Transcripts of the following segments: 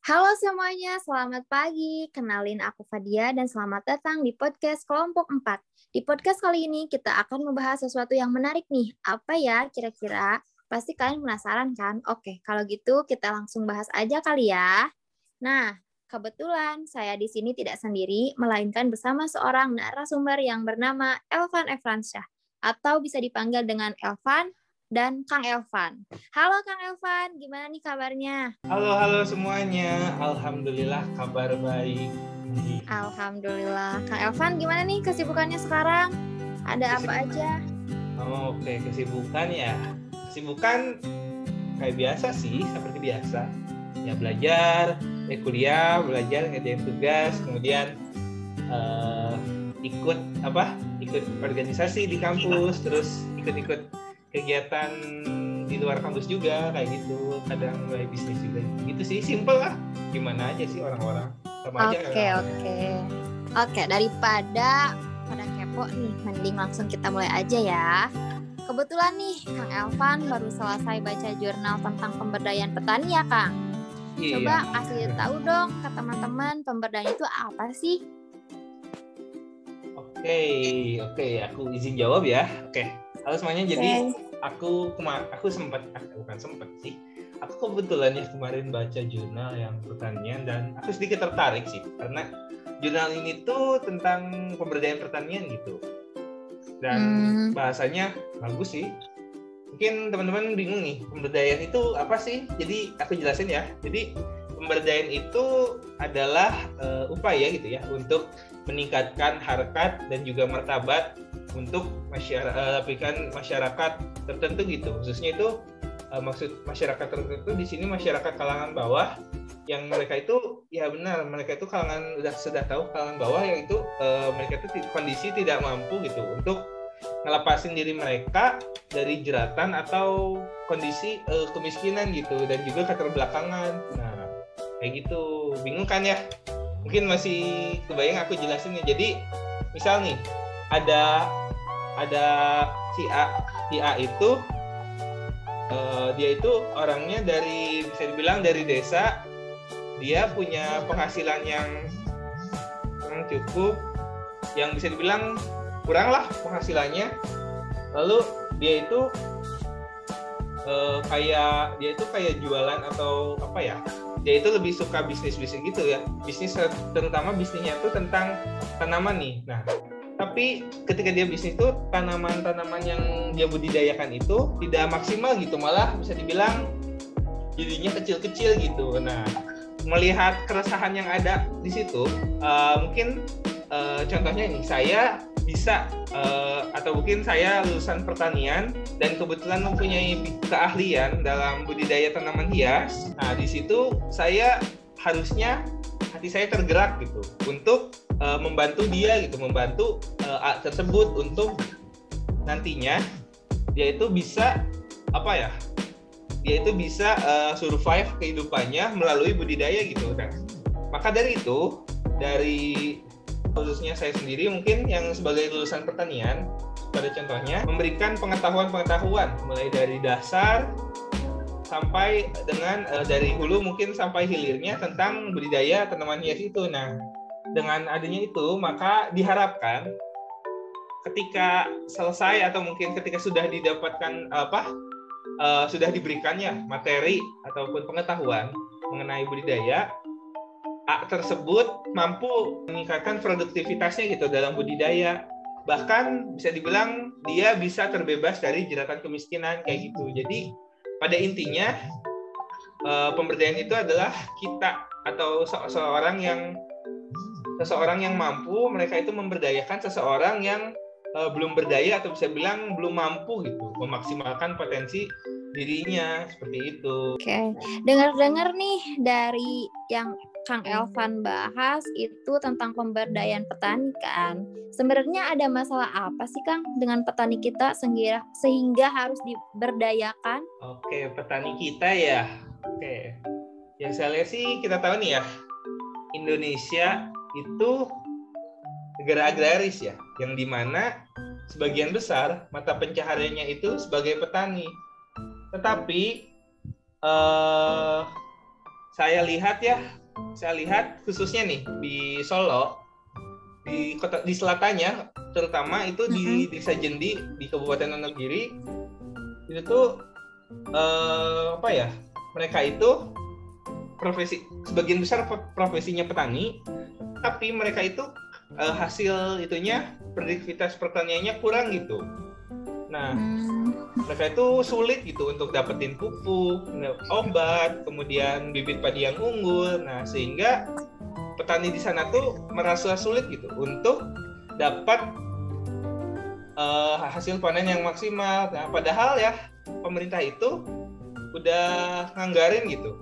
Halo semuanya, selamat pagi. Kenalin aku Fadia dan selamat datang di podcast kelompok 4. Di podcast kali ini kita akan membahas sesuatu yang menarik nih. Apa ya kira-kira? Pasti kalian penasaran kan? Oke, kalau gitu kita langsung bahas aja kali ya. Nah, kebetulan saya di sini tidak sendiri, melainkan bersama seorang narasumber yang bernama Elvan Efransyah atau bisa dipanggil dengan Elvan dan Kang Elvan. Halo Kang Elvan, gimana nih kabarnya? Halo, halo semuanya. Alhamdulillah kabar baik. Alhamdulillah. Kang Elvan, gimana nih kesibukannya sekarang? Ada apa aja? Oh, Oke, okay. kesibukan ya. Kesibukan kayak biasa sih, seperti biasa. Ya belajar, eh kuliah, belajar, ngerjain tugas, kemudian uh, ikut apa? Ikut organisasi di kampus, terus ikut-ikut kegiatan di luar kampus juga kayak gitu. Kadang mulai bisnis juga. Gitu sih simple lah. Gimana aja sih orang-orang? Sama aja oke oke. Oke daripada pada kepo nih mending langsung kita mulai aja ya. Kebetulan nih Kang Elvan baru selesai baca jurnal tentang pemberdayaan petani ya Kang. Iya. coba kasih tahu dong ke teman-teman pemberdayaan itu apa sih? Oke, oke, aku izin jawab ya. Oke. Halo semuanya. Jadi aku kemar aku sempat ah, bukan sempat sih. Aku kebetulan ya kemarin baca jurnal yang pertanian dan aku sedikit tertarik sih karena jurnal ini tuh tentang pemberdayaan pertanian gitu. Dan hmm. bahasanya bagus sih. Mungkin teman-teman bingung nih, pemberdayaan itu apa sih? Jadi aku jelasin ya. Jadi pemberdayaan itu adalah uh, upaya gitu ya untuk meningkatkan harkat dan juga martabat untuk masyarakat uh, masyarakat tertentu gitu. Khususnya itu uh, maksud masyarakat tertentu di sini masyarakat kalangan bawah yang mereka itu ya benar mereka itu kalangan sudah sudah tahu kalangan bawah yang itu uh, mereka itu kondisi tidak mampu gitu untuk ngelepasin diri mereka dari jeratan atau kondisi uh, kemiskinan gitu dan juga keterbelakangan. Nah kayak gitu. Bingung kan ya mungkin masih kebayang aku jelasin nih jadi misal nih ada ada si A. Si A itu uh, dia itu orangnya dari bisa dibilang dari desa. Dia punya penghasilan yang yang cukup yang bisa dibilang kurang lah penghasilannya. Lalu dia itu uh, kayak dia itu kayak jualan atau apa ya dia itu lebih suka bisnis bisnis gitu ya. Bisnis terutama bisnisnya itu tentang tanaman nih. Nah tapi ketika dia bisnis itu tanaman-tanaman yang dia budidayakan itu tidak maksimal gitu malah bisa dibilang jadinya kecil-kecil gitu. Nah melihat keresahan yang ada di situ uh, mungkin uh, contohnya ini saya bisa uh, atau mungkin saya lulusan pertanian dan kebetulan mempunyai keahlian dalam budidaya tanaman hias. Nah di situ saya harusnya hati saya tergerak gitu untuk uh, membantu dia gitu membantu uh, tersebut untuk nantinya dia itu bisa apa ya dia itu bisa uh, survive kehidupannya melalui budidaya gitu kan maka dari itu dari khususnya saya sendiri mungkin yang sebagai lulusan pertanian pada contohnya memberikan pengetahuan-pengetahuan mulai dari dasar sampai dengan uh, dari hulu mungkin sampai hilirnya tentang budidaya tanaman hias itu. Nah, dengan adanya itu maka diharapkan ketika selesai atau mungkin ketika sudah didapatkan apa uh, sudah diberikannya materi ataupun pengetahuan mengenai budidaya tersebut mampu meningkatkan produktivitasnya gitu dalam budidaya bahkan bisa dibilang dia bisa terbebas dari jeratan kemiskinan kayak gitu jadi pada intinya uh, pemberdayaan itu adalah kita atau seseorang yang seseorang yang mampu mereka itu memberdayakan seseorang yang uh, belum berdaya atau bisa bilang belum mampu gitu memaksimalkan potensi dirinya seperti itu. Oke, okay. dengar-dengar nih dari yang Kang Elvan bahas itu tentang pemberdayaan petani kan. Sebenarnya ada masalah apa sih Kang dengan petani kita sehingga sehingga harus diberdayakan? Oke, petani kita ya. Oke. Yang saya lihat sih kita tahu nih ya. Indonesia itu negara agraris ya, yang di mana sebagian besar mata pencahariannya itu sebagai petani. Tetapi eh, saya lihat ya, saya lihat khususnya nih di Solo, di kota di selatannya, terutama itu di mm-hmm. Desa Jendi di Kabupaten Wonogiri, itu tuh eh, apa ya? Mereka itu profesi sebagian besar profesinya petani, tapi mereka itu eh, hasil itunya produktivitas pertaniannya kurang gitu. Nah, hmm. mereka itu sulit gitu untuk dapetin pupuk, obat, kemudian bibit padi yang unggul. Nah, sehingga petani di sana tuh merasa sulit gitu untuk dapat uh, hasil panen yang maksimal. Nah, padahal ya pemerintah itu udah nganggarin gitu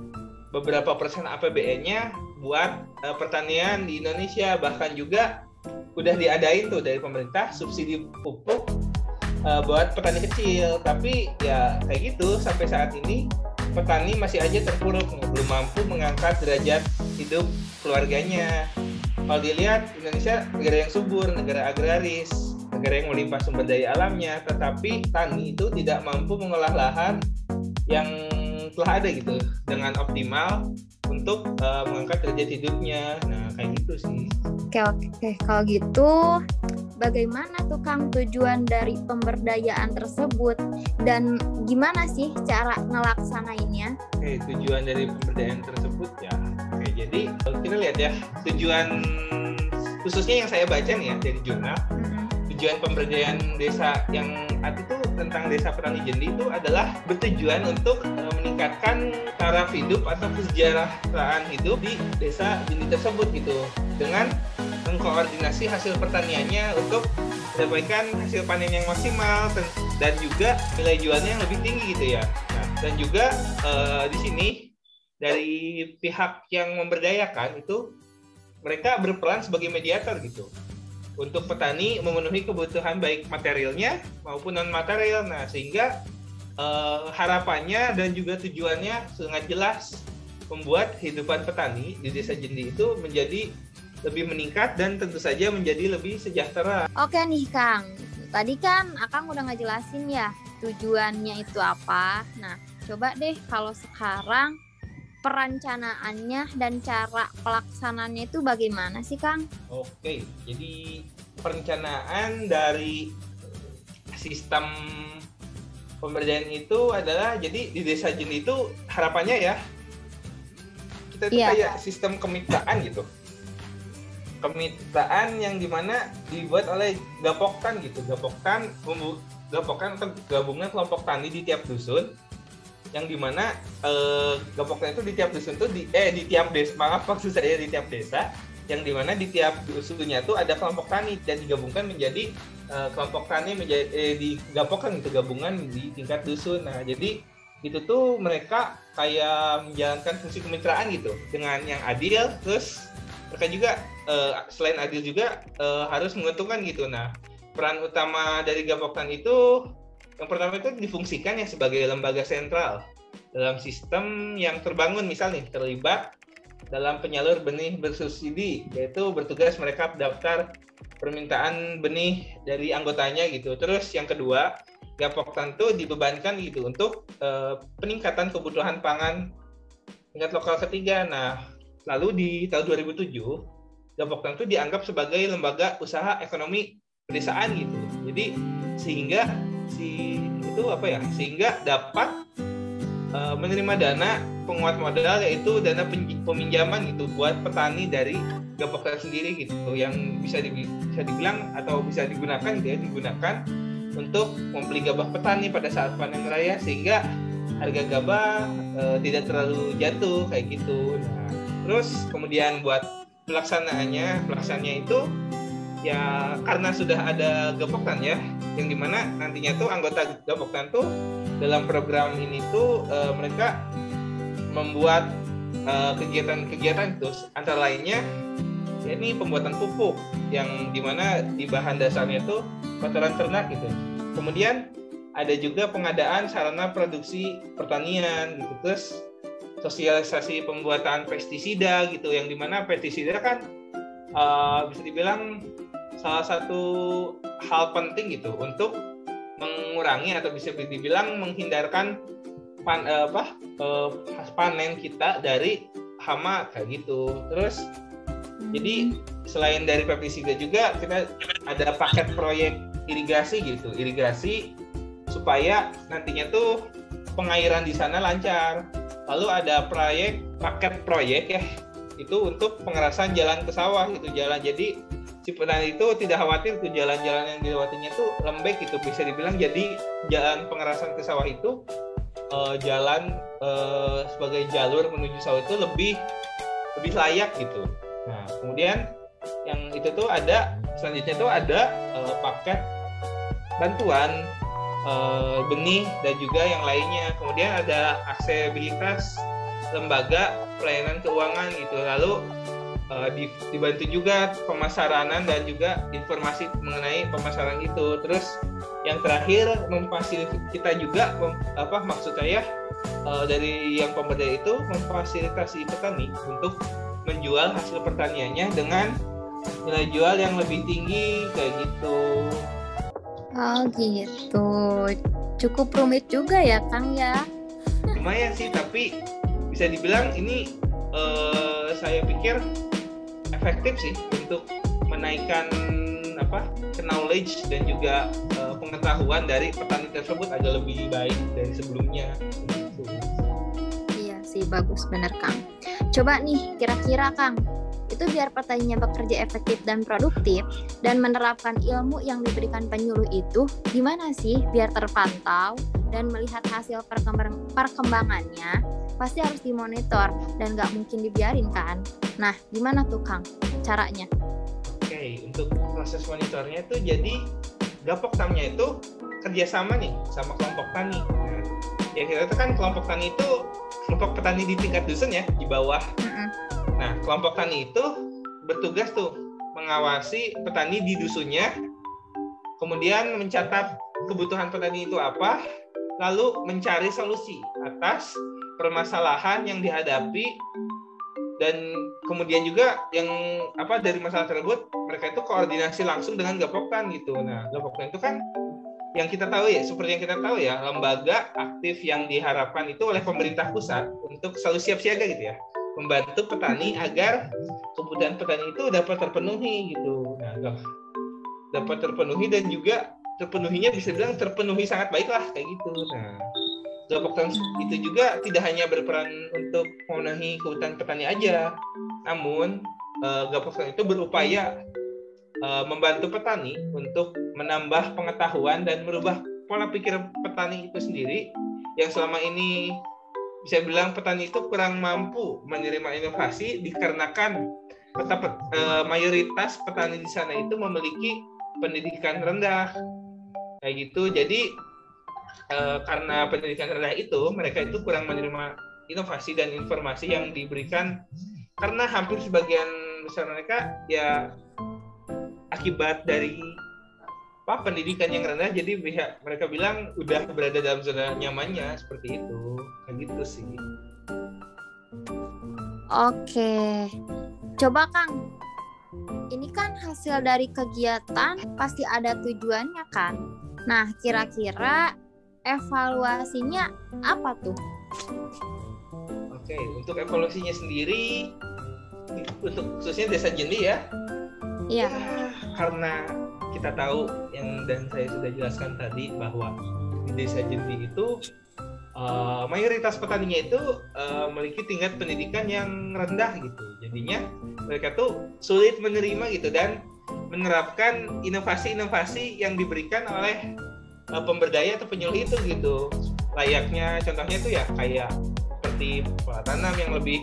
beberapa persen APBN-nya buat uh, pertanian di Indonesia bahkan juga udah diadain tuh dari pemerintah subsidi pupuk uh, buat petani kecil. Tapi ya kayak gitu sampai saat ini petani masih aja terpuruk belum mampu mengangkat derajat hidup keluarganya. Kalau dilihat Indonesia negara yang subur negara agraris negara yang melimpah sumber daya alamnya tetapi tani itu tidak mampu mengolah lahan yang telah ada gitu dengan optimal untuk uh, mengangkat derajat hidupnya nah kayak gitu sih oke oke kalau gitu bagaimana tuh Kang tujuan dari pemberdayaan tersebut dan gimana sih cara ngelaksanainnya? Oke, tujuan dari pemberdayaan tersebut ya. Oke, jadi kita lihat ya, tujuan khususnya yang saya baca nih ya dari jurnal, mm-hmm. tujuan pemberdayaan desa yang ada itu tentang desa petani jendi itu adalah bertujuan untuk uh, meningkatkan taraf hidup atau kesejahteraan hidup di desa jendi tersebut gitu dengan mengkoordinasi hasil pertaniannya untuk mendapatkan hasil panen yang maksimal dan juga nilai jualnya yang lebih tinggi gitu ya. Nah, dan juga uh, di sini dari pihak yang memberdayakan itu mereka berperan sebagai mediator gitu untuk petani memenuhi kebutuhan baik materialnya maupun non material. Nah sehingga uh, harapannya dan juga tujuannya sangat jelas membuat kehidupan petani di desa Jendi itu menjadi lebih meningkat dan tentu saja menjadi lebih sejahtera. Oke nih Kang, tadi kan Akang udah ngejelasin ya tujuannya itu apa. Nah, coba deh kalau sekarang perencanaannya dan cara pelaksananya itu bagaimana sih Kang? Oke, jadi perencanaan dari sistem pemberdayaan itu adalah jadi di desa Jin itu harapannya ya kita itu yeah. kayak sistem kemitraan gitu kemitraan yang di mana dibuat oleh Gapoktan gitu Gapoktan Gapoktan atau gabungan kelompok tani di tiap dusun yang di mana eh, Gapoktan itu di tiap dusun tuh di eh di tiap desa maaf maksud saya di tiap desa yang di mana di tiap dusunnya tuh ada kelompok tani dan digabungkan menjadi eh, kelompok tani menjadi eh, digapokkan itu gabungan di tingkat dusun nah jadi itu tuh mereka kayak menjalankan fungsi kemitraan gitu dengan yang adil terus mereka juga uh, selain adil juga uh, harus menguntungkan gitu. Nah, peran utama dari Gapoktan itu yang pertama itu difungsikan ya sebagai lembaga sentral dalam sistem yang terbangun misalnya terlibat dalam penyalur benih bersubsidi yaitu bertugas mereka daftar permintaan benih dari anggotanya gitu. Terus yang kedua, Gapoktan itu dibebankan gitu untuk uh, peningkatan kebutuhan pangan tingkat lokal ketiga. Nah, lalu di tahun 2007 Gapoktan itu dianggap sebagai lembaga usaha ekonomi pedesaan gitu. Jadi sehingga si itu apa ya? Sehingga dapat uh, menerima dana penguat modal yaitu dana peminjaman gitu buat petani dari Gapoktan sendiri gitu yang bisa di, bisa dibilang atau bisa digunakan gitu ya digunakan untuk membeli gabah petani pada saat panen raya sehingga harga gabah uh, tidak terlalu jatuh kayak gitu. Nah, terus kemudian buat pelaksanaannya pelaksanaannya itu ya karena sudah ada gapoktan ya yang di mana nantinya tuh anggota gapoktan tuh dalam program ini tuh uh, mereka membuat kegiatan kegiatan-kegiatan itu antara lainnya ya ini pembuatan pupuk yang di mana di bahan dasarnya tuh kotoran ternak gitu. Kemudian ada juga pengadaan sarana produksi pertanian gitu. Terus sosialisasi pembuatan pestisida gitu yang di mana pestisida kan uh, bisa dibilang salah satu hal penting gitu untuk mengurangi atau bisa dibilang menghindarkan pan, uh, apa uh, panen kita dari hama kayak gitu. Terus jadi selain dari pestisida juga kita ada paket proyek irigasi gitu. Irigasi supaya nantinya tuh pengairan di sana lancar. Lalu ada proyek paket proyek ya itu untuk pengerasan jalan ke sawah itu jalan. Jadi si petani itu tidak khawatir tuh jalan-jalan yang dilewatinya tuh lembek gitu. Bisa dibilang jadi jalan pengerasan ke sawah itu uh, jalan uh, sebagai jalur menuju sawah itu lebih lebih layak gitu. Nah kemudian yang itu tuh ada selanjutnya tuh ada uh, paket bantuan uh, benih dan juga yang lainnya. Kemudian ada aksesibilitas lembaga pelayanan keuangan gitu. Lalu uh, dibantu juga pemasaranan dan juga informasi mengenai pemasaran itu. Terus yang terakhir memfasilitasi kita juga mem, apa maksud saya uh, dari yang pemberdayaan itu memfasilitasi petani untuk menjual hasil pertaniannya dengan nilai jual yang lebih tinggi kayak gitu. Oh gitu. Cukup rumit juga ya Kang ya? Lumayan sih tapi bisa dibilang ini uh, saya pikir efektif sih untuk menaikkan apa knowledge dan juga uh, pengetahuan dari petani tersebut agak lebih baik dari sebelumnya. Iya sih bagus bener Kang. Coba nih kira-kira Kang itu biar petaninya bekerja efektif dan produktif dan menerapkan ilmu yang diberikan penyuluh itu gimana sih biar terpantau dan melihat hasil perkembangannya pasti harus dimonitor dan nggak mungkin dibiarin kan. Nah, gimana tuh Kang caranya? Oke, okay, untuk proses monitornya itu jadi gapok tamnya itu kerjasama nih sama kelompok tani. Nah, ya kita itu kan kelompok tani itu kelompok petani di tingkat dusun ya di bawah. Nah, kelompok tani itu bertugas tuh mengawasi petani di dusunnya, kemudian mencatat kebutuhan petani itu apa, lalu mencari solusi atas permasalahan yang dihadapi dan kemudian juga yang apa dari masalah tersebut mereka itu koordinasi langsung dengan Gapoktan gitu. Nah, Gapoktan itu kan yang kita tahu ya, seperti yang kita tahu ya, lembaga aktif yang diharapkan itu oleh pemerintah pusat untuk selalu siap siaga gitu ya, membantu petani agar kebutuhan petani itu dapat terpenuhi gitu. Nah, dapat terpenuhi dan juga terpenuhinya bisa bilang terpenuhi sangat baik lah kayak gitu. Nah, Gapoktan itu juga tidak hanya berperan untuk memenuhi kebutuhan petani aja, namun uh, itu berupaya uh, membantu petani untuk menambah pengetahuan dan merubah pola pikir petani itu sendiri yang selama ini bisa bilang petani itu kurang mampu menerima inovasi dikarenakan tetap uh, mayoritas petani di sana itu memiliki pendidikan rendah. Kayak gitu. Jadi uh, karena pendidikan rendah itu mereka itu kurang menerima inovasi dan informasi yang diberikan. Karena hampir sebagian besar mereka ya akibat dari apa pendidikan yang rendah jadi pihak mereka bilang udah berada dalam zona nyamannya seperti itu kayak gitu sih oke coba kang ini kan hasil dari kegiatan pasti ada tujuannya kan nah kira-kira evaluasinya apa tuh? Oke, untuk evaluasinya sendiri untuk khususnya desa Jendi ya. Iya. Ya, karena kita tahu yang dan saya sudah jelaskan tadi bahwa di desa Jendi itu uh, mayoritas petaninya itu uh, memiliki tingkat pendidikan yang rendah gitu. Jadinya mereka tuh sulit menerima gitu dan menerapkan inovasi-inovasi yang diberikan oleh uh, pemberdaya atau penyuluh itu gitu layaknya contohnya itu ya kayak seperti tanam yang lebih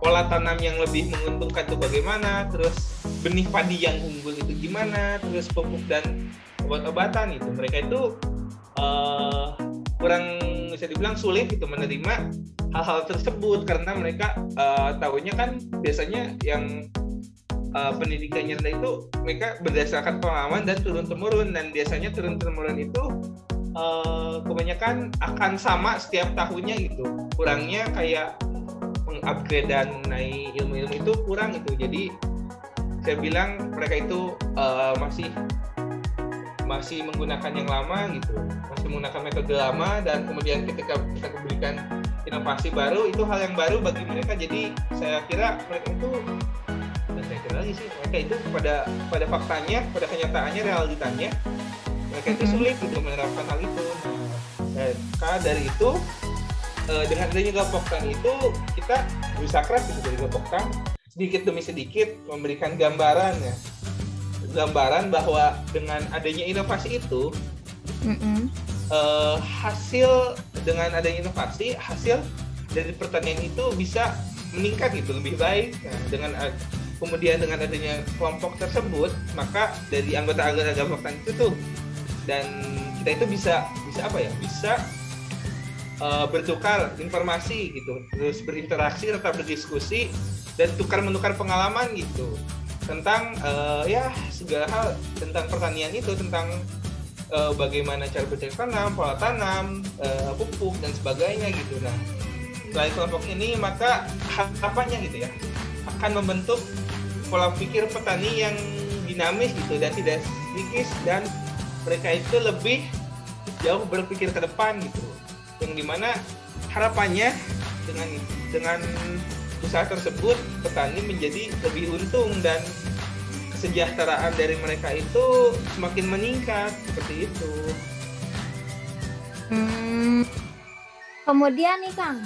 pola tanam yang lebih menguntungkan itu bagaimana terus benih padi yang unggul itu gimana terus pupuk dan obat-obatan itu. Mereka itu uh, kurang bisa dibilang sulit gitu menerima hal-hal tersebut karena mereka uh, tahunya kan biasanya yang uh, pendidikannya rendah itu mereka berdasarkan pengalaman dan turun temurun dan biasanya turun temurun itu uh, kebanyakan akan sama setiap tahunnya gitu. Kurangnya kayak mengupgrade dan mengenai ilmu-ilmu itu kurang itu jadi saya bilang mereka itu uh, masih masih menggunakan yang lama gitu. Masih menggunakan metode lama dan kemudian ketika kita berikan inovasi baru itu hal yang baru bagi mereka. Jadi saya kira mereka itu dan saya kira lagi sih mereka itu pada pada faktanya pada kenyataannya realitanya mereka itu mm-hmm. sulit untuk menerapkan hal itu. Dan karena dari itu eh, dengan adanya gapoktan itu kita berusaha keras gitu dari gapoktan sedikit demi sedikit memberikan gambaran ya. Gambaran bahwa dengan adanya inovasi itu mm -mm. Uh, hasil dengan adanya inovasi hasil dari pertanian itu bisa meningkat gitu lebih baik. Nah, dengan kemudian dengan adanya kelompok tersebut maka dari anggota-anggota gabungan itu tuh dan kita itu bisa bisa apa ya? Bisa uh, bertukar informasi gitu terus berinteraksi tetap berdiskusi dan tukar menukar pengalaman gitu tentang uh, ya segala hal tentang pertanian itu tentang uh, bagaimana cara bercocok tanam, pola tanam, uh, pupuk dan sebagainya gitu. Nah, selain kelompok ini maka harapannya gitu ya akan membentuk pola pikir petani yang dinamis gitu dan tidak sedikit dan mereka itu lebih jauh berpikir ke depan gitu. Yang di mana harapannya dengan dengan usaha tersebut petani menjadi lebih untung dan kesejahteraan dari mereka itu semakin meningkat seperti itu. Hmm. Kemudian nih Kang,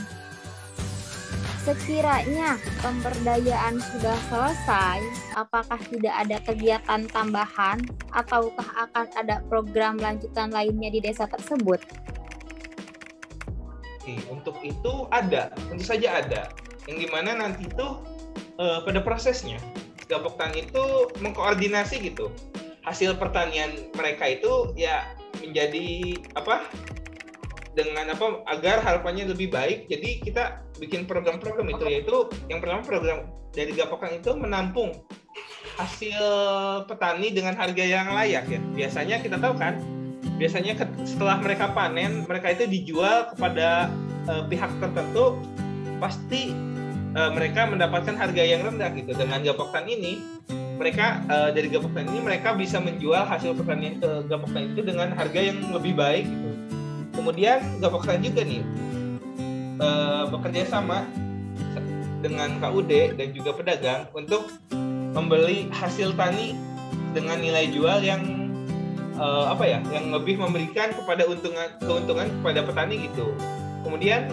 sekiranya pemberdayaan sudah selesai, apakah tidak ada kegiatan tambahan ataukah akan ada program lanjutan lainnya di desa tersebut? Oke, untuk itu ada, tentu saja ada. Yang di mana nanti itu uh, pada prosesnya Tani itu mengkoordinasi gitu. Hasil pertanian mereka itu ya menjadi apa dengan apa agar harapannya lebih baik jadi kita bikin program-program itu yaitu yang pertama program dari Gapokan itu menampung hasil petani dengan harga yang layak ya. Biasanya kita tahu kan biasanya setelah mereka panen mereka itu dijual kepada uh, pihak tertentu pasti uh, mereka mendapatkan harga yang rendah gitu. Dengan gapoktan ini mereka uh, dari gapoktan ini mereka bisa menjual hasil pertanian ke gapoktan itu dengan harga yang lebih baik gitu. Kemudian gapoktan juga nih uh, bekerja sama dengan KUD dan juga pedagang untuk membeli hasil tani dengan nilai jual yang uh, apa ya yang lebih memberikan kepada untungan keuntungan kepada petani gitu. Kemudian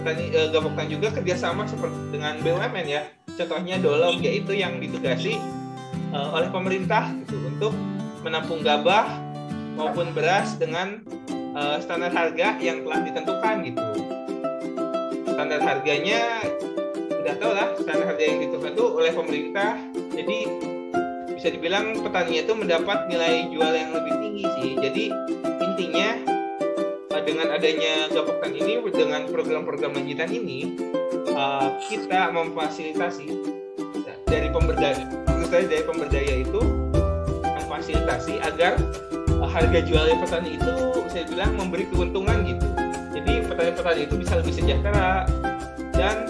petani uh, gabungkan juga kerjasama seperti dengan BUMN ya. Contohnya Dolom yaitu yang ditugasi uh, oleh pemerintah gitu untuk menampung gabah maupun beras dengan uh, standar harga yang telah ditentukan gitu. Standar harganya udah tau lah standar harga yang ditentukan itu oleh pemerintah. Jadi bisa dibilang petani itu mendapat nilai jual yang lebih tinggi sih. Jadi intinya dengan adanya Gapoktan ini dengan program-program lanjutan ini uh, kita memfasilitasi dari pemberdaya saya dari pemberdaya itu memfasilitasi agar uh, harga jualnya petani itu saya bilang memberi keuntungan gitu. Jadi petani-petani itu bisa lebih sejahtera dan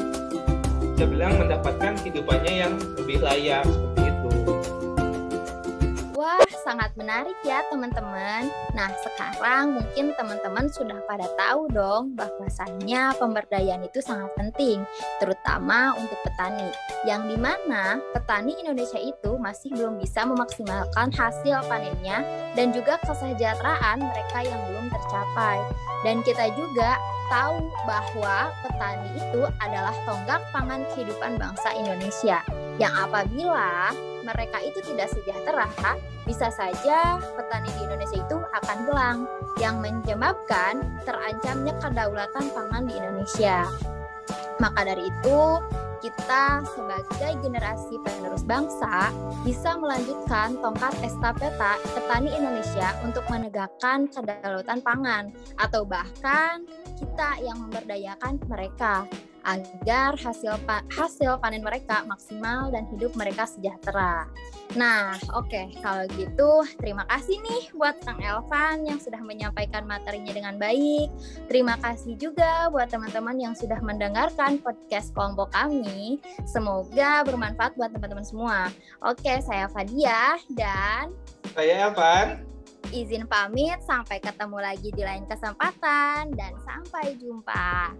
saya bilang mendapatkan hidupannya yang lebih layak sangat menarik ya teman-teman. Nah sekarang mungkin teman-teman sudah pada tahu dong bahwasannya pemberdayaan itu sangat penting, terutama untuk petani. Yang di mana petani Indonesia itu masih belum bisa memaksimalkan hasil panennya dan juga kesejahteraan mereka yang belum tercapai. Dan kita juga tahu bahwa petani itu adalah tonggak pangan kehidupan bangsa Indonesia yang apabila mereka itu tidak sejahtera, bisa saja petani di Indonesia itu akan hilang, yang menyebabkan terancamnya kedaulatan pangan di Indonesia. Maka dari itu, kita sebagai generasi penerus bangsa bisa melanjutkan tongkat estafeta petani Indonesia untuk menegakkan kedaulatan pangan atau bahkan kita yang memberdayakan mereka agar hasil pa hasil panen mereka maksimal dan hidup mereka sejahtera. Nah, oke, okay. kalau gitu terima kasih nih buat Kang Elvan yang sudah menyampaikan materinya dengan baik. Terima kasih juga buat teman-teman yang sudah mendengarkan podcast kelompok kami. Semoga bermanfaat buat teman-teman semua. Oke, saya Fadia dan saya Elvan. izin pamit, sampai ketemu lagi di lain kesempatan, dan sampai jumpa.